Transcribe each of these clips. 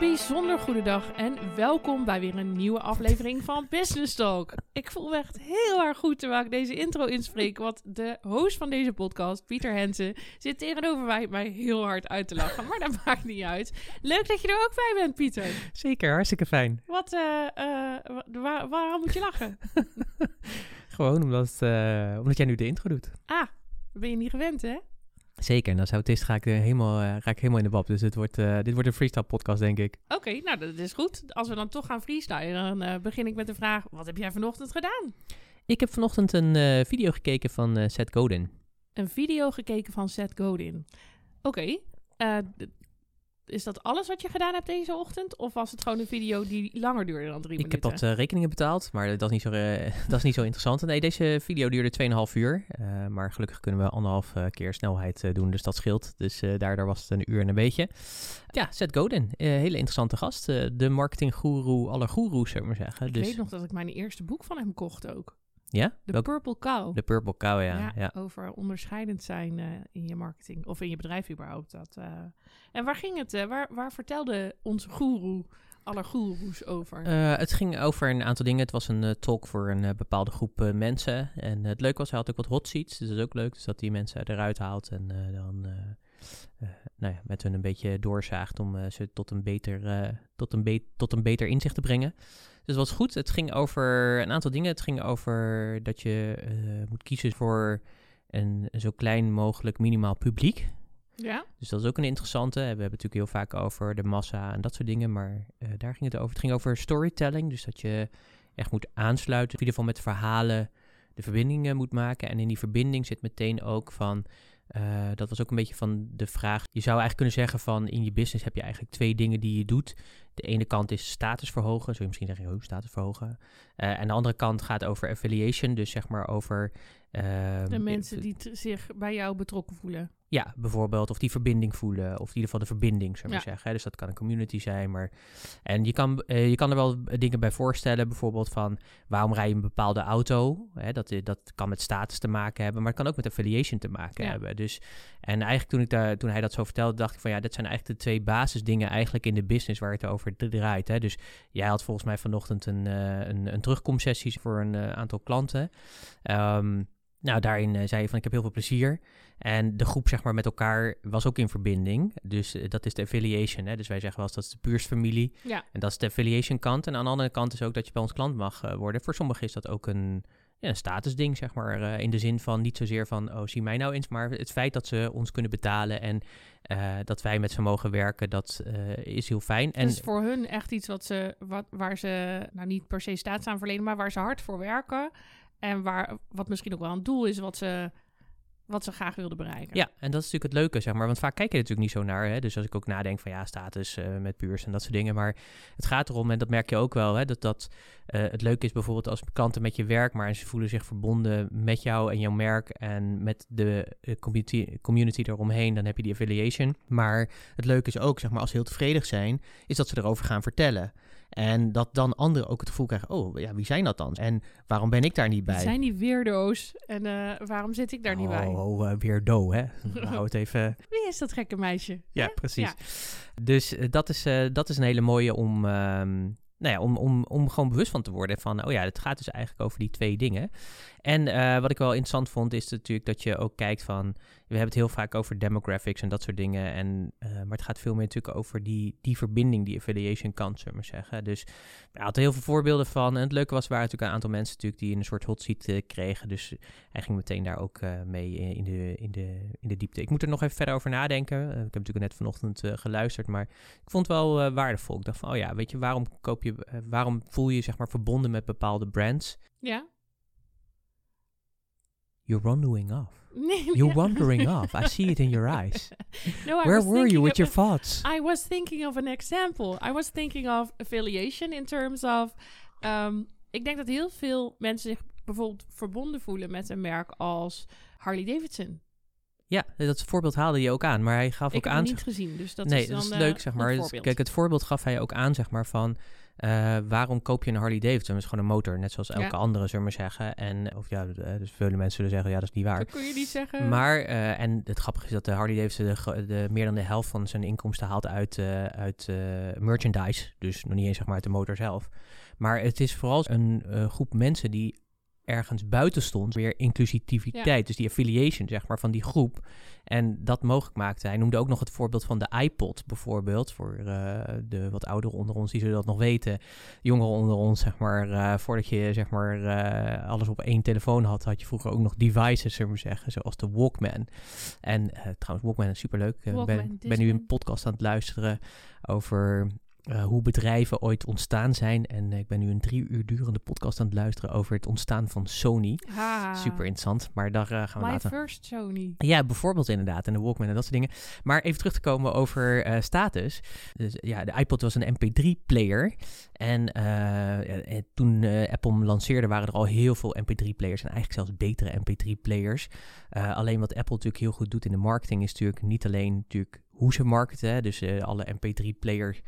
Bijzonder goede dag en welkom bij weer een nieuwe aflevering van Business Talk. Ik voel me echt heel erg goed terwijl ik deze intro inspreek, want de host van deze podcast, Pieter Hensen, zit tegenover mij mij heel hard uit te lachen. Maar dat maakt niet uit. Leuk dat je er ook bij bent, Pieter. Zeker, hartstikke fijn. Wat, eh, eh, wa- waar, waarom moet je lachen? Gewoon omdat, eh, omdat jij nu de intro doet. Ah, ben je niet gewend, hè? Zeker, en als autist ga ik, er helemaal, eh, ga ik helemaal in de bab. Dus dit wordt, eh, dit wordt een freestyle podcast, denk ik. Oké, nou dat is goed. Als we dan toch gaan freestylen, dan eh, begin ik met de vraag, wat heb jij vanochtend gedaan? Ik heb vanochtend een eh, video gekeken van eh, Seth Godin. een video gekeken van Seth Godin. Oké, eh, d- is dat alles wat je gedaan hebt deze ochtend? Of was het gewoon een video die langer duurde dan drie Ik heb minuten? wat eh, rekeningen betaald, maar dat is, niet zo, dat is niet zo interessant. Nee, deze video duurde 2,5 uur. eh, maar gelukkig kunnen we anderhalf eh, keer snelheid doen, dus dat scheelt. Dus daardoor was het een uur en een beetje. Ja, Seth Godin, hele interessante gast. de marketinggoeroe aller goeroes, zou ik maar zeggen. Ik dus, weet nog dat ik mijn eerste boek van hem kocht ook. Ja? Welk- Purple Cow. De Purple Cow, ja. ja. Over onderscheidend zijn eh, in je marketing. Of in je bedrijf überhaupt. Dat, eh. En waar ging het? eh, waar, waar vertelde onze goeroe aller goeroes over? Het ging over een aantal dingen. Het was een talk voor een bepaalde groep mensen. En het leuke was, hij had ook wat hot seats. Dus dat is ook leuk. Dus dat die mensen eruit haalt en dan nou ja, met hun een beetje doorzaagt om ze tot een, beter, tot, een be- tot een beter inzicht te brengen. Dus dat was goed. Het ging over een aantal dingen. Het ging over dat je eh, moet kiezen voor een zo klein mogelijk minimaal publiek. ja? Dus dat is ook een interessante. We hebben het natuurlijk heel vaak over de massa en dat soort dingen, maar eh, daar ging het over. Het ging over storytelling, dus dat je echt moet aansluiten, in ieder geval met verhalen de verbindingen moet maken. En in die verbinding zit meteen ook van, eh, dat was ook een beetje van de vraag, je zou eigenlijk kunnen zeggen van in je business heb je eigenlijk twee dingen die je doet. De ene kant is status verhogen, zou je misschien zeggen, oh, status verhogen. Eh, en de andere kant gaat over affiliation, dus zeg maar over... ehm, De mensen die zich bij jou betrokken voelen. Ja, bijvoorbeeld, of die verbinding voelen, of in ieder geval de verbinding, zou ik maar zeggen. hè. Dus dat kan een community zijn, maar... En je kan, eh, je kan er wel dingen bij voorstellen, bijvoorbeeld van... waarom rij je een bepaalde auto? Hè, dat, i- dat kan met status te maken hebben, maar het kan ook met affiliation te maken Ja. hebben. Dus, en eigenlijk toen, ik daar, toen hij dat zo vertelde, dacht ik van... ja, dat zijn eigenlijk de twee basisdingen eigenlijk in de business waar het over draait. Hè. Dus jij had volgens mij vanochtend een, eh, een, een terugkomsessie voor een eh, aantal klanten. Ehm, nou, daarin eh, zei je van ik heb heel veel plezier. En de groep zeg maar met elkaar was ook in verbinding. Dus eh, dat is de affiliation. Hè? Dus wij zeggen wel eens dat is de puursfamilie. Ja. En dat is de affiliation kant. En aan de andere kant is ook dat je bij ons klant mag eh, worden. Voor sommigen is dat ook een, ja, een statusding, zeg maar. in de zin van niet zozeer van, oh, zie mij nou eens. Maar het feit dat ze ons kunnen betalen en dat wij met ze mogen werken, dat is heel fijn. En dus voor hun echt iets wat ze, wat, waar ze, nou niet per se staat aan verlenen, maar waar ze hard voor werken. En waar, wat misschien ook wel een doel is wat ze, wat ze graag wilden bereiken. Ja, en dat is natuurlijk het leuke, zeg maar. Want vaak kijk je er natuurlijk niet zo naar. Hè? Dus als ik ook nadenk van ja, status eh, met puurs en dat soort dingen. Maar het gaat erom, en dat merk je ook wel, hè, dat, dat eh, het leuke is bijvoorbeeld als klanten met je werk, maar ze voelen zich verbonden met jou en jouw merk en met de eh, community, community eromheen, dan heb je die affiliation. Maar het leuke is ook, zeg maar, als ze heel tevreden zijn, is dat ze erover gaan vertellen. En dat dan anderen ook het gevoel krijgen, oh ja, wie zijn dat dan? En waarom ben ik daar niet bij? Het zijn die weirdo's en eh, waarom zit ik daar niet bij? Oh, oh, eh, weer do, hè? Hou het even... Wie is dat gekke meisje? Ja, Hè? precies. Ja. Dus eh, dat, is, dat is een hele mooie om, ehm, nou ja, om, om, om gewoon bewust van te worden van, oh ja, het gaat dus eigenlijk over die twee dingen. En wat ik wel interessant vond, is natuurlijk dat je ook kijkt van, we hebben het heel vaak over demographics en dat soort dingen. En, eh, maar het gaat veel meer natuurlijk over die, die verbinding die affiliation kan, zullen we maar zeggen. Dus hij had er heel veel voorbeelden van. En het leuke was, waren natuurlijk een aantal mensen natuurlijk die een soort hot seat eh, kregen. Dus hij ging meteen daar ook eh, mee in de, in, de, in de diepte. Ik moet er nog even verder over nadenken. ik heb natuurlijk net vanochtend geluisterd, maar ik vond het wel waardevol. Ik dacht van, oh ja, weet je, waarom koop je, waarom voel je je zeg maar verbonden met bepaalde brands? Ja. You're wandering off. You're wandering off. I see it in your eyes. No, I Where were you with your thoughts? I was thinking of an example. I was thinking of affiliation in terms of. Um, ik denk dat heel veel mensen zich bijvoorbeeld verbonden voelen met een merk als Harley Davidson. Ja, dat voorbeeld haalde je ook aan, maar hij gaf ik ook aan. Ik heb het niet gezien, dus dat nee, is dan, dat is leuk, zeg maar. kijk, het voorbeeld gaf hij ook aan, zeg maar, van uh, waarom koop je een Harley Davidson? Dat is gewoon een motor, net zoals elke andere, zullen we zeggen. En, of ja, eh, dus veel mensen zullen zeggen, ja, dat is niet waar. Dat kun je niet zeggen. Maar, uh, en het grappige is dat de Harley Davidson de, de, meer dan de helft van zijn inkomsten haalt uit, uh, uit merchandise. Dus nog niet eens zeg maar uit de motor zelf. Maar het is vooral een groep mensen die ergens buiten stond, weer inclusiviteit. Dus die affiliation, zeg maar, van die groep. En dat mogelijk maakte. Hij noemde ook nog het voorbeeld van de iPod, bijvoorbeeld. Voor uh, de wat ouderen onder ons, die zullen dat nog weten. Jongeren onder ons, zeg maar, uh, voordat je, zeg maar, uh, alles op één telefoon had, had je vroeger ook nog devices, zullen we zeggen, zoals de Walkman. En trouwens, Walkman is superleuk. Ik ben, ben nu een podcast aan het luisteren over uh, hoe bedrijven ooit ontstaan zijn. En ik ben nu een drie uur durende podcast aan het luisteren over het ontstaan van Sony. Ah, Super interessant, maar daar uh, gaan we my later... first Sony. Ja, bijvoorbeeld inderdaad. En de Walkman en dat soort dingen. Maar even terug te komen over status. Dus, ja, de iPod was een MP3-player. En toen Apple hem lanceerde waren er al heel veel MP3-players. En eigenlijk zelfs betere MP3-players. alleen wat Apple natuurlijk heel goed doet in de marketing is natuurlijk niet alleen natuurlijk hoe ze marketen. Dus alle MP3-players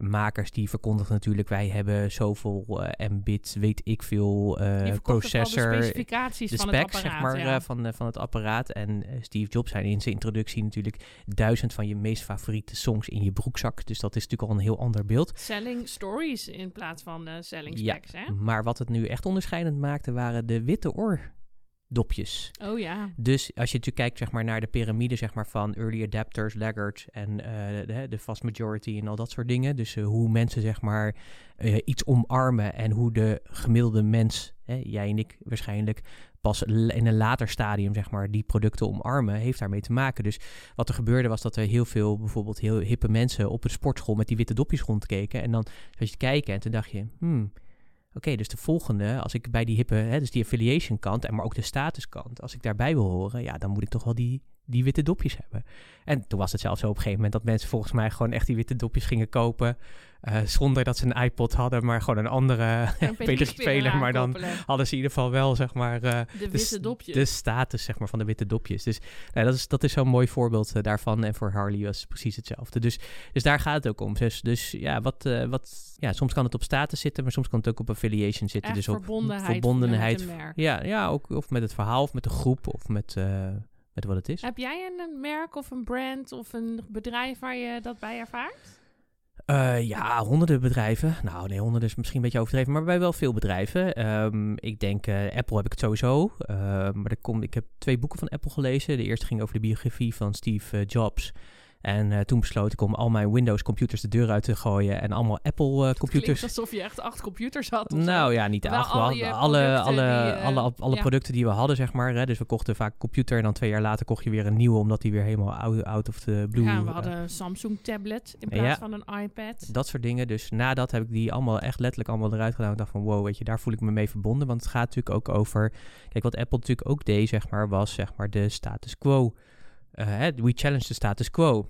makers die verkondigen natuurlijk, wij hebben zoveel uh, mbit, weet ik veel, uh, processor. De specificaties de van specs, het apparaat, zeg maar, ja. van, van het apparaat. En Steve Jobs zei in zijn introductie natuurlijk duizend van je meest favoriete songs in je broekzak. Dus dat is natuurlijk al een heel ander beeld. Selling stories in plaats van selling specs, ja, hè? Maar wat het nu echt onderscheidend maakte, waren de witte oor dopjes. Oh ja. Dus als je natuurlijk kijkt zeg maar, naar de piramide zeg maar, van early adapters, laggards en uh, de, de vast majority en al dat soort dingen. Dus uh, hoe mensen zeg maar, uh, iets omarmen en hoe de gemiddelde mens, hè, jij en ik waarschijnlijk, pas in een later stadium zeg maar, die producten omarmen, heeft daarmee te maken. Dus wat er gebeurde was dat er heel veel bijvoorbeeld heel hippe mensen op een sportschool met die witte dopjes rondkeken. En dan zat je te kijken en toen dacht je, hmm, Oké, dus de volgende, als ik bij die hippe, hè, dus die affiliation kant, en maar ook de status kant, als ik daarbij wil horen, ja, dan moet ik toch wel die, die witte dopjes hebben. En toen was het zelfs zo op een gegeven moment dat mensen volgens mij gewoon echt die witte dopjes gingen kopen. Uh, zonder dat ze een iPod hadden, maar gewoon een andere MP3-speler. Maar dan hadden ze in ieder geval wel, zeg maar... Uh, de witte dopjes. De status, zeg maar, van de witte dopjes. Dus nou, dat is, dat is zo'n mooi voorbeeld uh, daarvan. En voor Harley was het precies hetzelfde. Dus, dus daar gaat het ook om. Dus, dus ja, wat, wat, ja, soms kan het op status zitten, maar soms kan het ook op affiliation zitten. Echt dus op verbondenheid. Ja, ja ook, of met het verhaal, of met de groep, of met... met wat het is. Heb jij een merk of een brand of een bedrijf waar je dat bij ervaart? Uh, ja, honderden bedrijven. Nou, nee, honderden is misschien een beetje overdreven, maar bij wel veel bedrijven. Um, ik denk, uh, Apple heb ik het sowieso. Uh, maar er komt, ik heb twee boeken van Apple gelezen. De eerste ging over de biografie van Steve Jobs. En uh, toen besloot ik om al mijn Windows-computers de deur uit te gooien en allemaal Apple-computers. Uh, alsof je echt acht computers had. Nou ja, niet acht. Alle, alle, alle, alle, die, uh, alle, alle ja. producten die we hadden, zeg maar. Hè. Dus we kochten vaak een computer en dan twee jaar later kocht je weer een nieuwe, omdat die weer helemaal out, out of the blue... Ja, we hadden een Samsung-tablet in plaats ja, van een iPad. Dat soort dingen. Dus nadat heb ik die allemaal echt letterlijk allemaal eruit gedaan. Ik dacht van, wow, weet je, daar voel ik me mee verbonden. Want het gaat natuurlijk ook over... Kijk, wat Apple natuurlijk ook deed, zeg maar, was zeg maar de status quo. Eh, we challenge the status quo.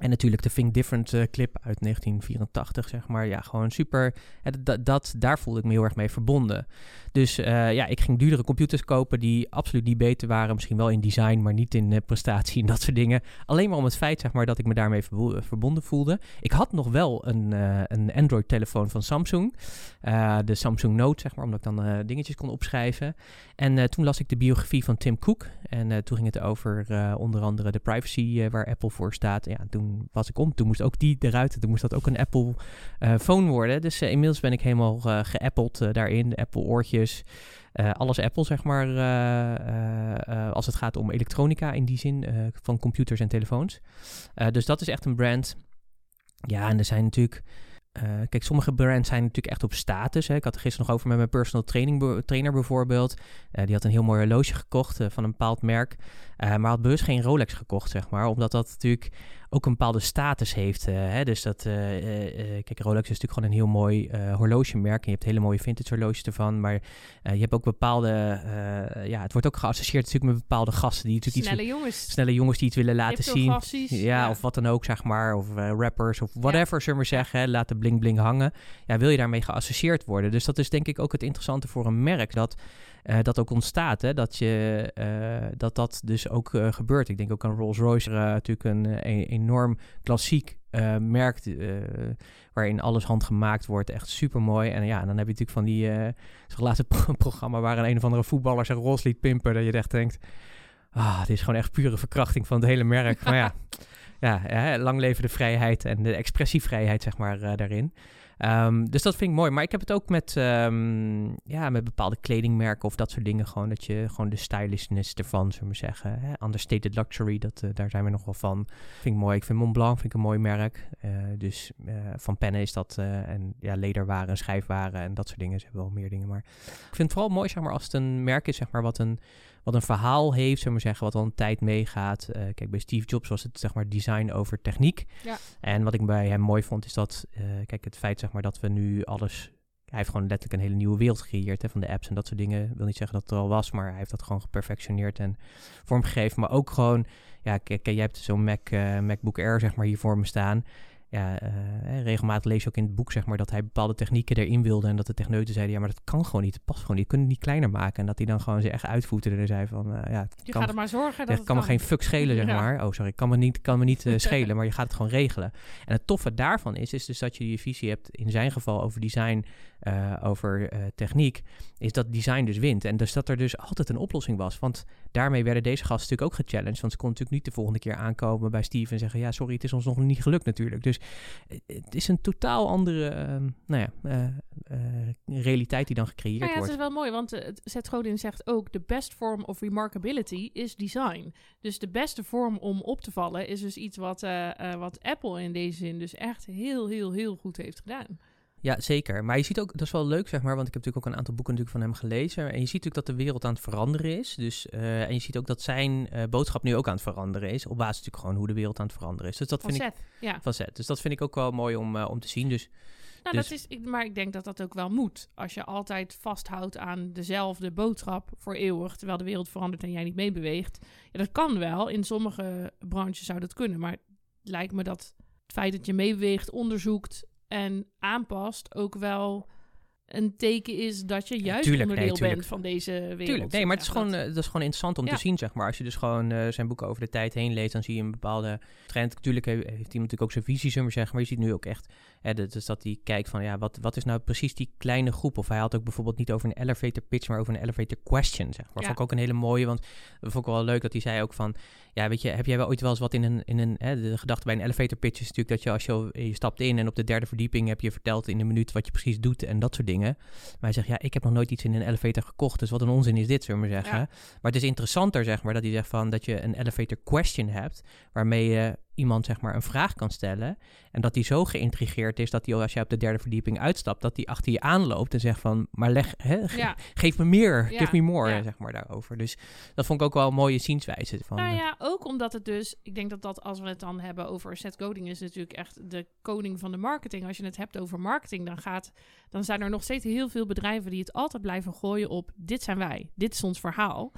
En natuurlijk de Think Different uh, clip uit 1984, zeg maar. Ja, gewoon super. Dat, dat, daar voelde ik me heel erg mee verbonden. Dus uh, ja, ik ging duurdere computers kopen die absoluut niet beter waren. Misschien wel in design, maar niet in uh, prestatie en dat soort dingen. Alleen maar om het feit, zeg maar, dat ik me daarmee verbonden voelde. Ik had nog wel een, een Android-telefoon van Samsung. de Samsung Note, zeg maar, omdat ik dan dingetjes kon opschrijven. En toen las ik de biografie van Tim Cook. En toen ging het over onder andere de privacy waar Apple voor staat. Ja, toen was ik om. Toen moest ook die eruit. Toen moest dat ook een Apple uh, phone worden. Dus inmiddels ben ik helemaal geappeld daarin. Apple oortjes. alles Apple, zeg maar, als het gaat om elektronica in die zin, van computers en telefoons. dus dat is echt een brand. Ja, en er zijn natuurlijk uh, kijk, sommige brands zijn natuurlijk echt op status. Hè. Ik had het gisteren nog over met mijn personal training trainer bijvoorbeeld. Uh, die had een heel mooi horloge gekocht uh, van een bepaald merk. maar had bewust geen Rolex gekocht, zeg maar. Omdat dat natuurlijk ook een bepaalde status heeft. hè. Dus dat, kijk, Rolex is natuurlijk gewoon een heel mooi horlogemerk. En je hebt hele mooie vintage horloges ervan. Maar je hebt ook bepaalde, ja, het wordt ook geassocieerd natuurlijk met bepaalde gasten. Die natuurlijk snelle iets, jongens. Snelle jongens die iets willen laten zien. Ja, ja, of wat dan ook, zeg maar. Of rappers of whatever, ja. zullen we maar zeggen. Hè. Laten bling bling hangen. Ja, wil je daarmee geassocieerd worden? Dus dat is denk ik ook het interessante voor een merk. Dat uh, dat ook ontstaat. Hè? Dat, je, uh, dat dat dus ook uh, gebeurt. Ik denk ook aan Rolls-Royce, natuurlijk een, een, enorm klassiek merk waarin alles handgemaakt wordt. Echt super mooi. En ja, dan heb je natuurlijk van die zo'n laatste programma waar een, een of andere voetballer zijn Rolls liet pimpen. Dat je echt denkt, ah, dit is gewoon echt pure verkrachting van het hele merk. maar ja, ja, ja, lang leven de vrijheid en de expressievrijheid, zeg maar, daarin. Um, dus dat vind ik mooi. Maar ik heb het ook met, um, ja, met bepaalde kledingmerken of dat soort dingen. Gewoon dat je gewoon de stylishness ervan, zullen we zeggen. Hè? Understated luxury, dat, uh, daar zijn we nog wel van. Vind ik mooi. Ik vind Montblanc vind ik een mooi merk. Uh, dus uh, van pennen is dat. en ja, lederwaren, schijfwaren en dat soort dingen. Ze hebben wel meer dingen. Maar ik vind het vooral mooi, zeg maar, als het een merk is, zeg maar, wat een wat een verhaal heeft, zullen we zeggen, wat al een tijd meegaat. Uh, kijk, bij Steve Jobs was het zeg maar design over techniek. Ja. En wat ik bij hem mooi vond, is dat, uh, kijk, het feit zeg maar dat we nu alles hij heeft gewoon letterlijk een hele nieuwe wereld gecreëerd hè, van de apps en dat soort dingen. Ik wil niet zeggen dat het er al was, maar hij heeft dat gewoon geperfectioneerd en vormgegeven. Maar ook gewoon, ja, kijk, jij hebt zo'n Mac, uh, MacBook Air zeg maar hier voor me staan ja, uh, regelmatig lees je ook in het boek zeg maar, dat hij bepaalde technieken erin wilde. En dat de techneuten zeiden, ja, maar dat kan gewoon niet. Het past gewoon niet. Je kunt het niet kleiner maken. En dat hij dan gewoon ze echt uitvoeterde en zei van, uh, ja... Je kan, gaat er maar zorgen dat Het kan, me geen fuck schelen, zeg maar. Oh, sorry, kan me niet, kan me niet uh, schelen, maar je gaat het gewoon regelen. En het toffe daarvan is, is dus dat je je visie hebt, in zijn geval over design, over techniek, is dat design dus wint. En dus dat er dus altijd een oplossing was. Want daarmee werden deze gasten natuurlijk ook gechallenged. Want ze konden natuurlijk niet de volgende keer aankomen bij Steve en zeggen, ja, sorry, het is ons nog niet gelukt natuurlijk. Dus het is een totaal andere uh, nou ja, realiteit die dan gecreëerd nou ja, wordt. Het is wel mooi, want Seth Godin zegt ook... de best form of remarkability is design. Dus de beste vorm om op te vallen is dus iets wat, wat Apple in deze zin... dus echt heel, heel, heel goed heeft gedaan. Ja, zeker. Maar je ziet ook, dat is wel leuk zeg maar, want ik heb natuurlijk ook een aantal boeken natuurlijk van hem gelezen. En je ziet natuurlijk dat de wereld aan het veranderen is. Dus, uh, en je ziet ook dat zijn uh, boodschap nu ook aan het veranderen is. Op basis natuurlijk gewoon hoe de wereld aan het veranderen is. Dus dat van vind Zet, ik. Ja. Van Zet. Dus dat vind ik ook wel mooi om, uh, om te zien. Dus, nou, dus, dat is, ik, maar ik denk dat dat ook wel moet. Als je altijd vasthoudt aan dezelfde boodschap voor eeuwig, terwijl de wereld verandert en jij niet meebeweegt. Ja, dat kan wel. In sommige branches zou dat kunnen. Maar het lijkt me dat het feit dat je meebeweegt, onderzoekt en aanpast ook wel een teken is dat je juist tuurlijk, onderdeel nee, bent van deze wereld. Tuurlijk, nee, maar het is, gewoon, uh, dat is gewoon interessant om Ja. te zien, zeg maar. Als je dus gewoon uh, zijn boeken over de tijd heen leest, dan zie je een bepaalde trend. Natuurlijk heeft hij natuurlijk ook zijn visie, zullen we zeggen, maar je ziet nu ook echt, hè, dat, dus dat hij kijkt van, ja, wat, wat is nou precies die kleine groep? Of hij had ook bijvoorbeeld niet over een elevator pitch, maar over een elevator question, zeg maar. Ja. Vond ik ook een hele mooie, want dat vond ik wel leuk dat hij zei ook van, ja, weet je, heb jij wel ooit wel eens wat in een, in een hè, de gedachte bij een elevator pitch is natuurlijk dat je als je, je stapt in en op de derde verdieping heb je verteld in een minuut wat je precies doet en dat soort dingen. Maar hij zegt, ja, ik heb nog nooit iets in een elevator gekocht, dus wat een onzin is dit, zullen we maar zeggen. Ja. Maar het is interessanter, zeg maar, dat hij zegt van dat je een elevator question hebt, waarmee je iemand, zeg maar, een vraag kan stellen. En dat hij zo geïntrigeerd is dat hij, als je op de derde verdieping uitstapt, dat hij achter je aanloopt en zegt van, maar leg, hè, ge- Ja. geef me meer, Ja, give me more, ja. zeg maar, daarover. Dus dat vond ik ook wel een mooie zienswijze. Van, Nou eh, ja, ook omdat het dus... Ik denk dat dat als we het dan hebben over Seth Godin... is natuurlijk echt de koning van de marketing. Als je het hebt over marketing, dan, gaat, dan zijn er nog steeds heel veel bedrijven... die het altijd blijven gooien op... dit zijn wij, dit is ons verhaal.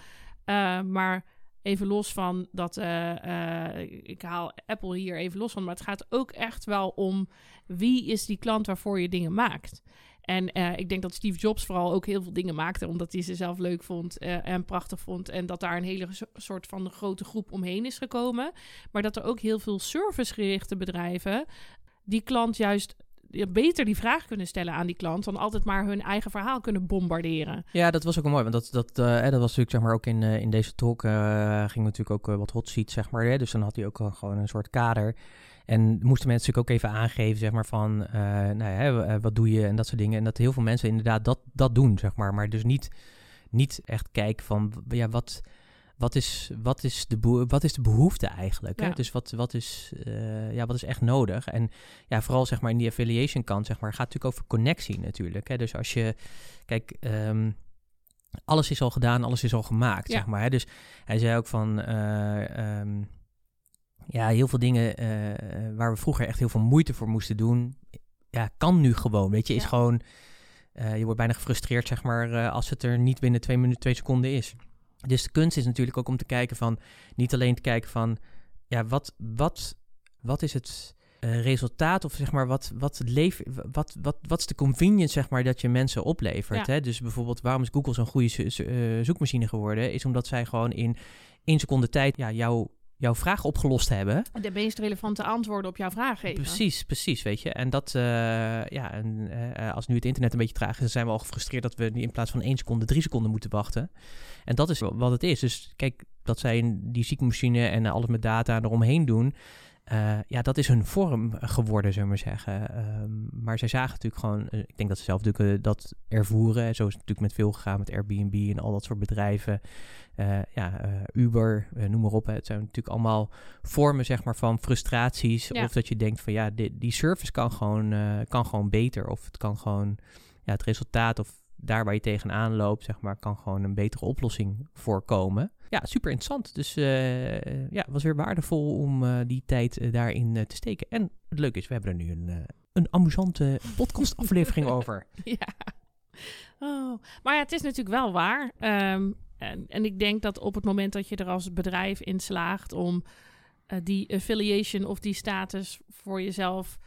Uh, maar even los van dat... Uh, uh, ik haal Apple hier even los van... maar het gaat ook echt wel om... wie is die klant waarvoor je dingen maakt... En uh, ik denk dat Steve Jobs vooral ook heel veel dingen maakte, omdat hij ze zelf leuk vond en prachtig vond. En dat daar een hele so soort van grote groep omheen is gekomen. Maar dat er ook heel veel servicegerichte bedrijven die klant juist beter die vraag kunnen stellen aan die klant dan altijd maar hun eigen verhaal kunnen bombarderen. Ja, dat was ook mooi, want dat, dat, hè, dat was natuurlijk zeg maar ook in, uh, in deze talk uh, ging natuurlijk ook wat hot seat zeg maar. Hè? Dus dan had hij ook gewoon een soort kader. En moesten mensen natuurlijk ook even aangeven, zeg maar, van, eh, nou eh, wat doe je en dat soort dingen. En dat heel veel mensen inderdaad dat, dat doen, zeg maar. Maar dus niet, niet echt kijken van, ja, wat, wat, is, wat, is, de wat is de behoefte eigenlijk? Hè? Dus wat, wat, is, eh, ja, wat is echt nodig? En ja, vooral zeg maar in die affiliation kant, zeg maar, gaat het natuurlijk over connectie natuurlijk. Hè? Dus als je, kijk, ehm, alles is al gedaan, alles is al gemaakt, Ja. zeg maar. Hè? Dus hij zei ook van, eh, ehm, ja, heel veel dingen eh, waar we vroeger echt heel veel moeite voor moesten doen, ja, kan nu gewoon, weet je, is Ja. gewoon, je wordt bijna gefrustreerd, zeg maar, als het er niet binnen twee minuten, twee seconden is. Dus de kunst is natuurlijk ook om te kijken van, niet alleen te kijken van, ja, wat, wat, wat is het eh, resultaat of zeg maar, wat, wat, het leven, wat, wat, wat is de convenience, zeg maar, dat je mensen oplevert. Ja. Hè? Dus bijvoorbeeld, waarom is Google zo'n goede zo- zo- eh, zoekmachine geworden? Is omdat zij gewoon in één seconde tijd ja, jouw, jouw vraag opgelost hebben. De meest relevante antwoorden op jouw vraag geven. Precies, precies, weet je. En dat, eh, ja, en, eh, als nu het internet een beetje traag is, dan zijn we al gefrustreerd dat we in plaats van één seconde, drie seconden moeten wachten. En dat is wat het is. Dus kijk, dat zij die ziekmachine en alles met data eromheen doen, eh, ja, dat is hun vorm geworden, zullen we maar zeggen. Ehm, maar zij zagen natuurlijk gewoon, eh, ik denk dat ze zelf natuurlijk eh, dat ervoeren. Zo is het natuurlijk met veel gegaan, met Airbnb en al dat soort bedrijven. Eh, ja, eh, Uber, eh, noem maar op. Hè. Het zijn natuurlijk allemaal vormen zeg maar, van frustraties. Ja. Of dat je denkt van ja, die, die service kan gewoon, eh, kan gewoon beter. Of het kan gewoon, ja, het resultaat of daar waar je tegenaan loopt, zeg maar, kan gewoon een betere oplossing voorkomen. Ja, super interessant. Dus eh, ja, het was weer waardevol om eh, die tijd eh, daarin te steken. En het leuke is, we hebben er nu een, een amusante podcastaflevering over. Ja. Oh. Maar ja, het is natuurlijk wel waar. Ehm, en, en ik denk dat op het moment dat je er als bedrijf in slaagt om die affiliation of die status voor jezelf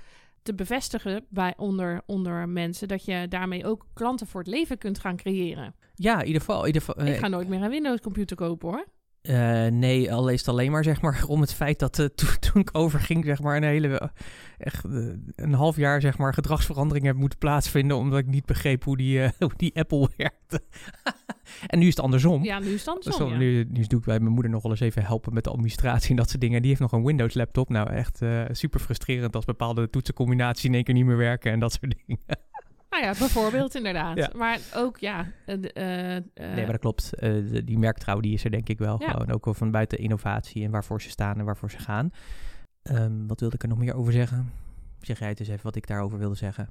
te bevestigen bij onder, onder mensen, dat je daarmee ook klanten voor het leven kunt gaan creëren. Ja, in ieder geval. In ieder geval eh, ik ga nooit meer een Windows computer kopen hoor. Eh, nee, al is het alleen maar zeg maar om het feit dat toen, toen ik overging, zeg maar, een hele echt eh, een half jaar zeg maar gedragsverandering heb moeten plaatsvinden omdat ik niet begreep hoe die, eh, hoe die Apple werkte. en nu is het andersom. Ja, nu is het Dus andersom, ja. nu, nu doe ik bij mijn moeder nog wel eens even helpen met de administratie en dat soort dingen. Die heeft nog een Windows laptop. Nou, echt super frustrerend als bepaalde toetsencombinaties in één keer niet meer werken en dat soort dingen. Nou ja, bijvoorbeeld inderdaad. Ja. Maar ook ja. eh, eh, nee, maar dat klopt. De- die merktrouw die is er denk ik wel Ja. gewoon. Ook wel van buiten innovatie en waarvoor ze staan en waarvoor ze gaan. Ehm, wat wilde ik er nog meer over zeggen? Zeg jij het eens even wat ik daarover wilde zeggen.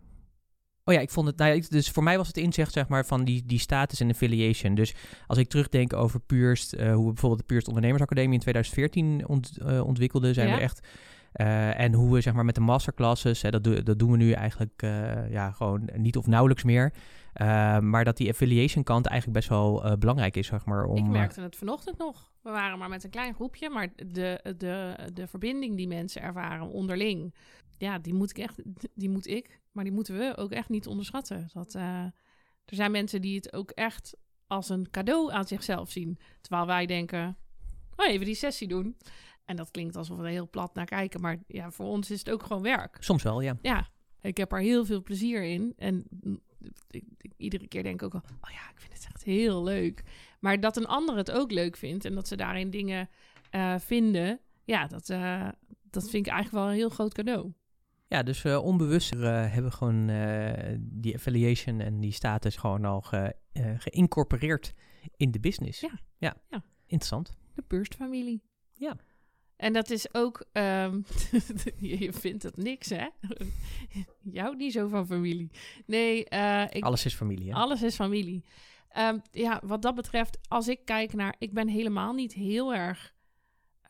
Oh ja, ik vond het, nou ja, dus voor mij was het inzicht zeg maar van die, die status en affiliation. Dus als ik terugdenk over Purst, hoe we bijvoorbeeld de Purst Ondernemersacademie in 2014 ont, ontwikkelden, zijn Ja. we echt... eh, en hoe we zeg maar met de masterclasses, hè, dat, do- dat doen we nu eigenlijk eh, ja, gewoon niet of nauwelijks meer. Eh, maar dat die affiliation kant eigenlijk best wel belangrijk is, zeg maar. Om, Ik merkte het vanochtend nog. We waren maar met een klein groepje, maar de, de, de verbinding die mensen ervaren onderling, ja, die moet ik echt, die moet ik, maar die moeten we ook echt niet onderschatten. Dat, er zijn mensen die het ook echt als een cadeau aan zichzelf zien, terwijl wij denken, oh, even die sessie doen. En dat klinkt alsof we er heel plat naar kijken, maar ja, voor ons is het ook gewoon werk. Soms wel, ja. Ja, ik heb er heel veel plezier in. En iedere keer denk ik ook wel, oh ja, ik vind het echt heel leuk. Maar dat een ander het ook leuk vindt en dat ze daarin dingen eh, vinden, ja, dat, eh, dat vind ik eigenlijk wel een heel groot cadeau. Ja, dus eh, onbewust hebben we gewoon die affiliation en die status gewoon al ge, geïncorporeerd in de business. Ja. ja. Ja. Interessant. De Burstfamilie. Ja. En dat is ook, ehm, je vindt het niks, hè? Jou niet zo van familie. Nee, eh, ik, Alles is familie, hè? Alles is familie. Ehm, ja, wat dat betreft, als ik kijk naar... Ik ben helemaal niet heel erg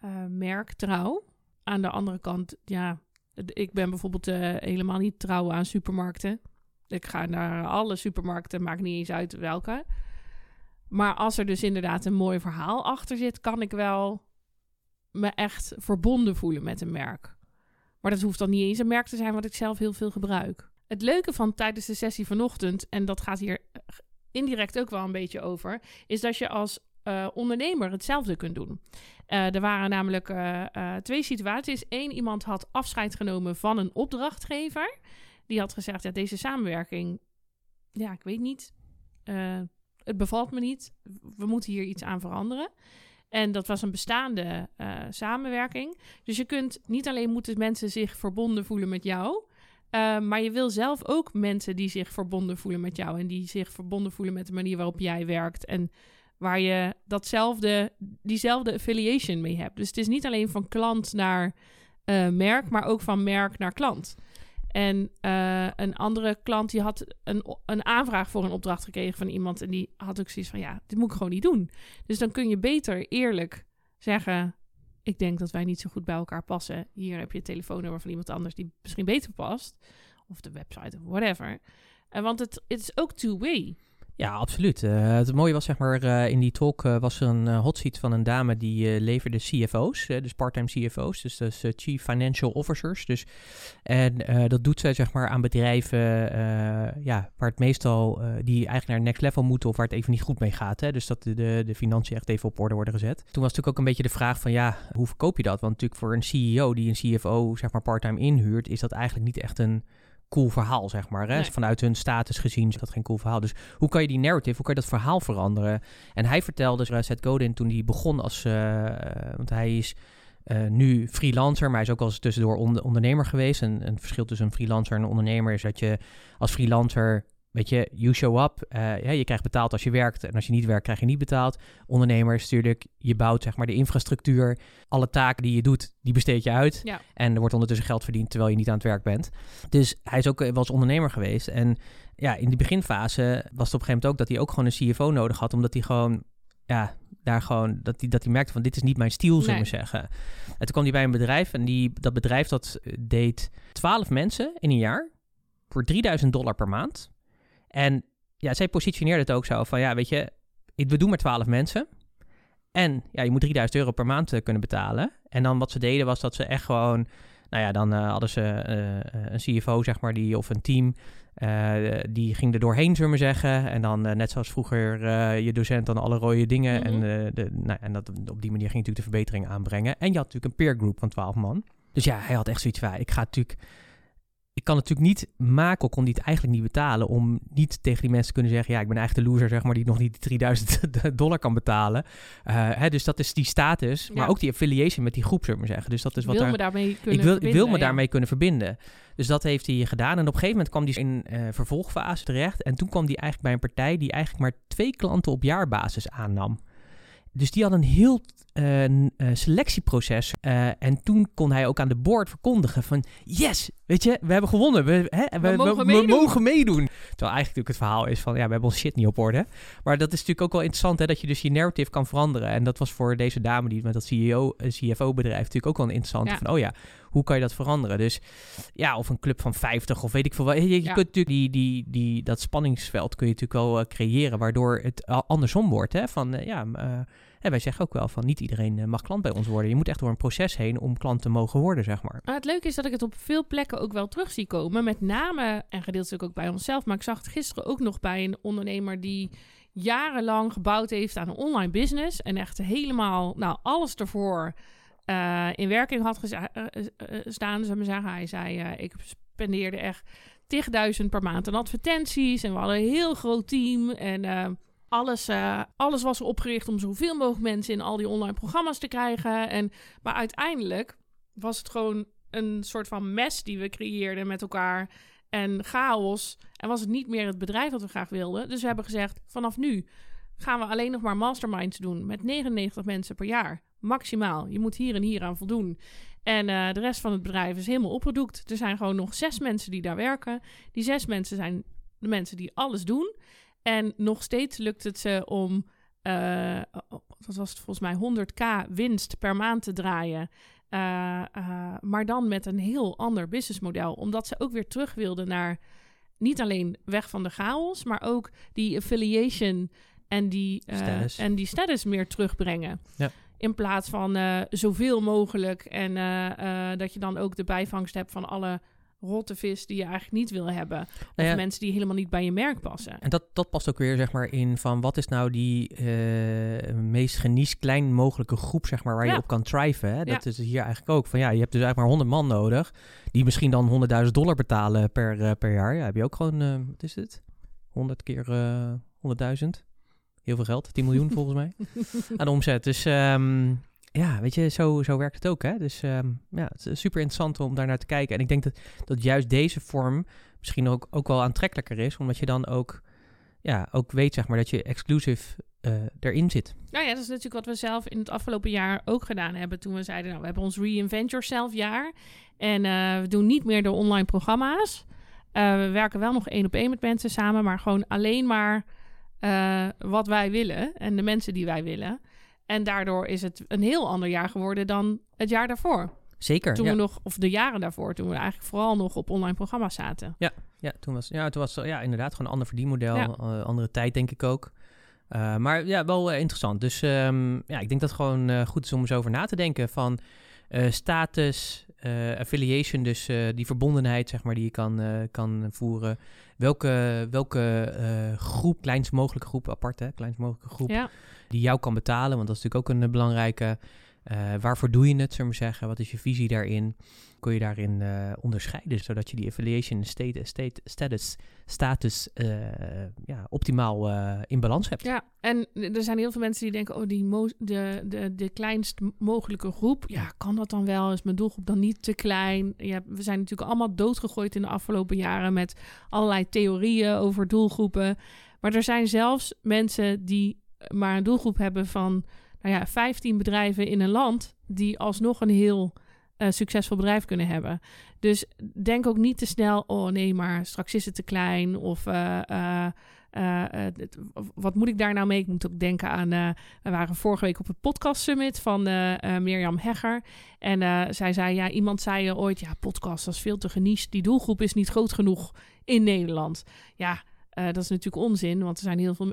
eh, merktrouw. Aan de andere kant, ja... Ik ben bijvoorbeeld eh, helemaal niet trouw aan supermarkten. Ik ga naar alle supermarkten, maakt niet eens uit welke. Maar als er dus inderdaad een mooi verhaal achter zit... kan ik wel me echt verbonden voelen met een merk. Maar dat hoeft dan niet eens een merk te zijn wat ik zelf heel veel gebruik. Het leuke van tijdens de sessie vanochtend, en dat gaat hier indirect ook wel een beetje over, is dat je als eh, ondernemer hetzelfde kunt doen. Eh, er waren namelijk eh, twee situaties. Eén, iemand had afscheid genomen van een opdrachtgever. Die had gezegd, ja, deze samenwerking, ja, ik weet niet, het bevalt me niet. We moeten hier iets aan veranderen. En dat was een bestaande uh, samenwerking. Dus je kunt niet alleen moeten mensen zich verbonden voelen met jou, uh, maar je wil zelf ook mensen die zich verbonden voelen met jou en die zich verbonden voelen met de manier waarop jij werkt en waar je datzelfde, diezelfde affiliation mee hebt. Dus het is niet alleen van klant naar uh, merk, maar ook van merk naar klant. En uh, een andere klant die had een, een aanvraag voor een opdracht gekregen van iemand. En die had ook zoiets van: ja, dit moet ik gewoon niet doen. Dus dan kun je beter eerlijk zeggen: Ik denk dat wij niet zo goed bij elkaar passen. Hier heb je het telefoonnummer van iemand anders die misschien beter past. Of de website of whatever. Uh, want het, het is ook two-way. Ja, absoluut. Uh, het mooie was, zeg maar, uh, in die talk uh, was er een hot seat van een dame die leverde CFO's, dus part-time CFO's, dus dat is Chief Financial Officers. Dus, en dat doet zij, zeg maar, aan bedrijven ja, waar het meestal, die eigenlijk naar next level moeten of waar het even niet goed mee gaat. Hè? Dus dat de, de financiën echt even op orde worden gezet. Toen was natuurlijk ook een beetje de vraag van, ja, hoe verkoop je dat? Want natuurlijk voor een CEO die een CFO, zeg maar, part-time inhuurt, is dat eigenlijk niet echt een cool verhaal, zeg maar. Hè? Nee. Vanuit hun status gezien is dat geen cool verhaal. Dus hoe kan je die narrative, hoe kan je dat verhaal veranderen? En hij vertelde, uh, Seth Godin, toen hij begon als... Uh, want hij is uh, nu freelancer, maar hij is ook al eens tussendoor on ondernemer geweest. En een verschil tussen een freelancer en een ondernemer is dat je als freelancer Weet je, you show up. Uh, ja, je krijgt betaald als je werkt. En als je niet werkt, krijg je niet betaald. Ondernemers, natuurlijk, je bouwt zeg maar de infrastructuur. Alle taken die je doet, die besteed je uit. Ja. En er wordt ondertussen geld verdiend terwijl je niet aan het werk bent. Dus hij is ook wel als ondernemer geweest. En ja, in die beginfase was het op een gegeven moment ook dat hij ook gewoon een CFO nodig had. Omdat hij gewoon, ja, daar gewoon, dat hij, dat hij merkte van dit is niet mijn stiel, zullen we Nee. zeggen. En toen kwam hij bij een bedrijf. En die, dat bedrijf dat deed 12 mensen in een jaar. Voor 3000 dollar per maand. En ja, zij positioneerde het ook zo van, ja, weet je, we doen maar 12 mensen. En ja, je moet 3000 euro per maand eh, kunnen betalen. En dan wat ze deden was dat ze echt gewoon, nou ja, dan eh, hadden ze eh, een CFO, zeg maar, die, of een team, die ging er doorheen, zullen we zeggen. En dan, net zoals vroeger, je docent dan alle rode dingen. Mhm. En, eh, de, nou, en dat, op die manier ging natuurlijk de verbetering aanbrengen. En je had natuurlijk een peer group van 12 man. Dus ja, hij had echt zoiets van, ik ga natuurlijk ik kan natuurlijk niet maken, kon die het eigenlijk niet betalen, om niet tegen die mensen te kunnen zeggen, ja, ik ben eigenlijk de loser, zeg maar, die nog niet die 3000 dollar kan betalen. Eh, hè, dus dat is die status, maar ook die affiliation met die groep, zullen we maar zeggen. Dus dat is wat wil daar, me daarmee kunnen ik wil, ik wil me ja. daarmee kunnen verbinden. Dus dat heeft hij gedaan. En op een gegeven moment kwam hij in eh, vervolgfase terecht. En toen kwam hij eigenlijk bij een partij die eigenlijk maar twee klanten op jaarbasis aannam. Dus die had een heel eh, eh, selectieproces. Eh, en toen kon hij ook aan de board verkondigen van... Yes, weet je, we hebben gewonnen. We, hè, we, mogen we meedoen." mogen meedoen. Terwijl eigenlijk natuurlijk het verhaal is van... Ja, we hebben ons shit niet op orde. Maar dat is natuurlijk ook wel interessant, hè, dat je dus je narrative kan veranderen. En dat was voor deze dame die met dat CEO, CFO-bedrijf natuurlijk ook wel interessant. Ja. Van, oh ja, hoe kan je dat veranderen? Dus ja, of een club van 50 of weet ik veel wat. Je, je Ja. kunt natuurlijk die, die, die, dat spanningsveld kun je natuurlijk wel eh, creëren, waardoor het andersom wordt. Hè? Van, eh, ja, m, eh, wij zeggen ook wel van niet iedereen mag klant bij ons worden. Je moet echt door een proces heen om klant te mogen worden, zeg maar. Maar het leuke is dat ik het op veel plekken ook wel terug zie komen. Met name, en gedeeltelijk ook bij onszelf. Maar ik zag het gisteren ook nog bij een ondernemer die jarenlang gebouwd heeft aan een online business. En echt helemaal, nou, alles ervoor eh, in werking had geza- eh, eh. Zullen we zeggen. Hij zei, eh, ik spendeerde echt 10.000 per maand aan advertenties. En we hadden een heel groot team. En alles, alles was opgericht om zoveel mogelijk mensen in al die online programma's te krijgen. En, maar uiteindelijk was het gewoon een soort van mes die we creëerden met elkaar. En chaos. En was het niet meer het bedrijf dat we graag wilden. Dus we hebben gezegd, vanaf nu gaan we alleen nog maar masterminds doen. Met 99 mensen per jaar. Maximaal. Je moet hier en hier aan voldoen. En eh, de rest van het bedrijf is helemaal opproduct. Er zijn gewoon nog zes mensen die daar werken. Die zes mensen zijn de mensen die alles doen. En nog steeds lukt het ze om, eh, wat was het volgens mij, 100k winst per maand te draaien. Eh, maar dan met een heel ander businessmodel. Omdat ze ook weer terug wilden naar niet alleen weg van de chaos, maar ook die affiliation en die, Status. en die status meer terugbrengen. Ja. In plaats van eh, zoveel mogelijk en eh, eh, dat je dan ook de bijvangst hebt van alle rotte vis die je eigenlijk niet wil hebben. Of Nou ja, mensen die helemaal niet bij je merk passen. En dat, dat past ook weer zeg maar in van wat is nou die meest genies klein mogelijke groep zeg maar waar Ja. je op kan thriven. Hè? Dat Ja. is hier eigenlijk ook van ja, je hebt dus eigenlijk maar 100 man nodig die misschien dan 100.000 dollar betalen per, per jaar. Ja, heb je ook gewoon, eh, wat is het? 100 keer eh 100.000? Heel veel geld, 10 miljoen volgens mij, aan omzet. Dus ehm, ja, weet je, zo, zo werkt het ook. Hè? Dus ehm, ja, het is super interessant om daar naar te kijken. En ik denk dat, dat juist deze vorm misschien ook, ook wel aantrekkelijker is, omdat je dan ook, ja, ook weet zeg maar, dat je exclusief uh, erin zit. Nou ja, dat is natuurlijk wat we zelf in het afgelopen jaar ook gedaan hebben. Toen we zeiden, nou, we hebben ons Reinvent Yourself jaar. En uh, we doen niet meer de online programma's. Uh, we werken wel nog één op één met mensen samen, maar gewoon alleen maar wat wij willen en de mensen die wij willen. En daardoor is het een heel ander jaar geworden dan het jaar daarvoor. Zeker. Toen we nog, of de jaren daarvoor, toen we eigenlijk vooral nog op online programma's zaten. Ja, ja toen was, ja, toen was ja, inderdaad gewoon een ander verdienmodel, ja. andere tijd denk ik ook. Uh, maar ja, wel uh, interessant. Dus um, ja, ik denk dat het gewoon goed is om eens over na te denken van status, affiliation, dus die verbondenheid zeg maar die je kan, kan voeren. Welke, welke groep, kleinst mogelijke groep, aparte, kleinst mogelijke groep, ja. die jou kan betalen, want dat is natuurlijk ook een belangrijke. Waarvoor doe je het, zullen we zeggen? Wat is je visie daarin? kun je daarin uh, onderscheiden, zodat je die affiliation state, state, status, status uh, ja, optimaal in balans hebt. Ja, en er zijn heel veel mensen die denken, oh, die de, de, de kleinst mogelijke groep, ja, kan dat dan wel? Is mijn doelgroep dan niet te klein? Ja, we zijn natuurlijk allemaal doodgegooid in de afgelopen jaren met allerlei theorieën over doelgroepen. Maar er zijn zelfs mensen die maar een doelgroep hebben van, nou ja, 15 bedrijven in een land, die alsnog een heel uh, succesvol bedrijf kunnen hebben. Dus denk ook niet te snel, oh nee, maar straks is het te klein. Of uh, uh, wat moet ik daar nou mee? Ik moet ook denken aan, we waren vorige week op het podcast summit van Mirjam Hegger. En zij zei, ja, iemand zei ooit, ja, podcast, dat is veel te geniest. Die doelgroep is niet groot genoeg in Nederland. Ja, dat is natuurlijk onzin, want er zijn, heel veel,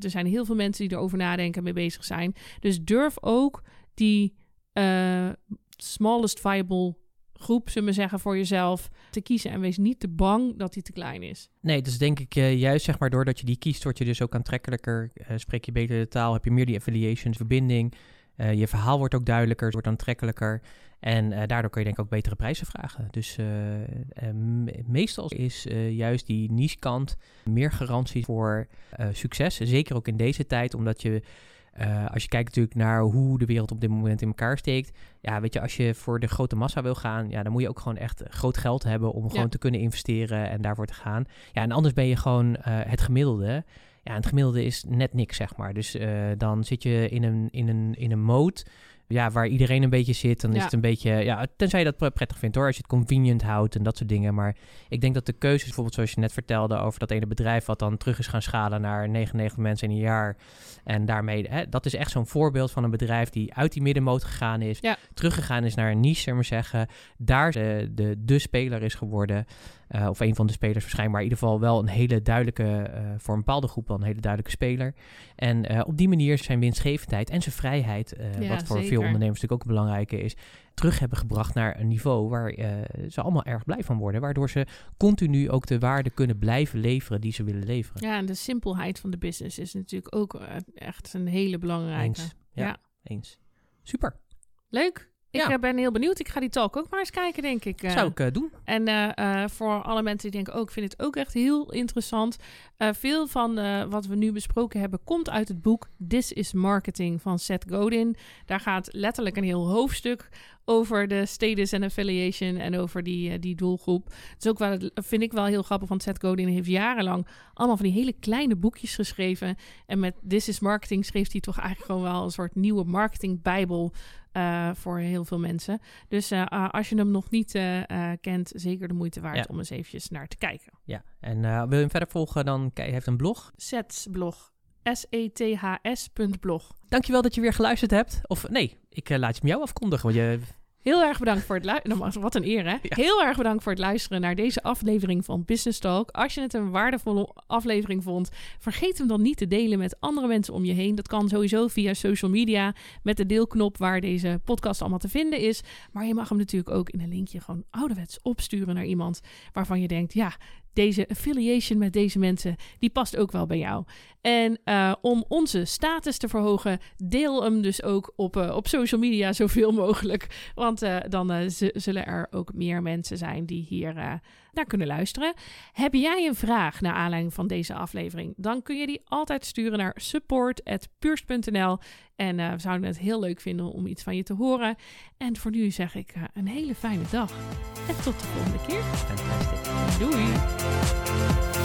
er zijn heel veel mensen die erover nadenken en mee bezig zijn. Dus durf ook die smallest viable groep, zullen we zeggen, voor jezelf te kiezen. En wees niet te bang dat die te klein is. Nee, dus denk ik uh, juist zeg maar doordat je die kiest, word je dus ook aantrekkelijker. Spreek je beter de taal, heb je meer die affiliations, verbinding. Je verhaal wordt ook duidelijker, wordt aantrekkelijker. En daardoor kun je denk ik ook betere prijzen vragen. Dus meestal is juist die niche kant meer garantie voor succes. Zeker ook in deze tijd, omdat je als je kijkt natuurlijk naar hoe de wereld op dit moment in elkaar steekt. Ja, weet je, als je voor de grote massa wil gaan, ja, dan moet je ook gewoon echt groot geld hebben om gewoon te kunnen investeren en daarvoor te gaan. Ja, en anders ben je gewoon het gemiddelde. Ja, het gemiddelde is net niks, zeg maar. Dus uh, dan zit je in een, in een, in een mode ja, waar iedereen een beetje zit, dan is het een beetje, ja, tenzij je dat prettig vindt hoor, als je het convenient houdt en dat soort dingen. Maar ik denk dat de keuzes, bijvoorbeeld zoals je net vertelde over dat ene bedrijf wat dan terug is gaan schalen naar 99 mensen in een jaar. En daarmee, hè, dat is echt zo'n voorbeeld van een bedrijf die uit die middenmoot gegaan is, ja. teruggegaan is naar een niche, zeg maar zeggen. Daar de, de, de speler is geworden. Uh, of een van de spelers waarschijnlijk, maar in ieder geval wel een hele duidelijke, uh, voor een bepaalde groep wel een hele duidelijke speler. En uh, op die manier zijn winstgevendheid en zijn vrijheid, ja, wat voor zeker. veel ondernemers natuurlijk ook een belangrijke is, terug hebben gebracht naar een niveau waar ze allemaal erg blij van worden. Waardoor ze continu ook de waarde kunnen blijven leveren die ze willen leveren. Ja, en de simpelheid van de business is natuurlijk ook echt een hele belangrijke. Eens. Ja, ja. eens. Super. Leuk. Ik ja. Eh, ben heel benieuwd. Ik ga die talk ook maar eens kijken, denk ik. Uh, Zou ik uh, doen. En uh, voor alle mensen die denken, ook, oh, ik vind het ook echt heel interessant. veel van wat we nu besproken hebben komt uit het boek This is Marketing van Seth Godin. Daar gaat letterlijk een heel hoofdstuk over de status en affiliation en over die, die doelgroep. Dat is ook wel, vind ik wel heel grappig, want Seth Godin heeft jarenlang allemaal van die hele kleine boekjes geschreven. En met This is Marketing schreef hij toch eigenlijk gewoon wel een soort nieuwe marketingbijbel uh, voor heel veel mensen. Dus uh, als je hem nog niet uh, kent, zeker de moeite waard ja. om eens eventjes naar te kijken. Ja, en wil je hem verder volgen, dan hij heeft een blog. Sets blog. S-E-T-H-S.blog. Dankjewel dat je weer geluisterd hebt. Of nee, ik laat je hem jou afkondigen, want je Heel erg bedankt voor het luisteren. Wat een eer, hè? Heel erg bedankt voor het luisteren naar deze aflevering van Business Talk. Als je het een waardevolle aflevering vond, vergeet hem dan niet te delen met andere mensen om je heen. Dat kan sowieso via social media met de deelknop waar deze podcast allemaal te vinden is. Maar je mag hem natuurlijk ook in een linkje gewoon ouderwets opsturen naar iemand waarvan je denkt, ja, deze affiliation met deze mensen, die past ook wel bij jou. En uh, om onze status te verhogen, deel hem dus ook op, uh, op social media zoveel mogelijk. Want uh, dan zullen er ook meer mensen zijn die hier naar kunnen luisteren. Heb jij een vraag naar aanleiding van deze aflevering? Dan kun je die altijd sturen naar support.puurst.nl. En we zouden het heel leuk vinden om iets van je te horen. En voor nu zeg ik een hele fijne dag. En tot de volgende keer. Fantastisch. Doei.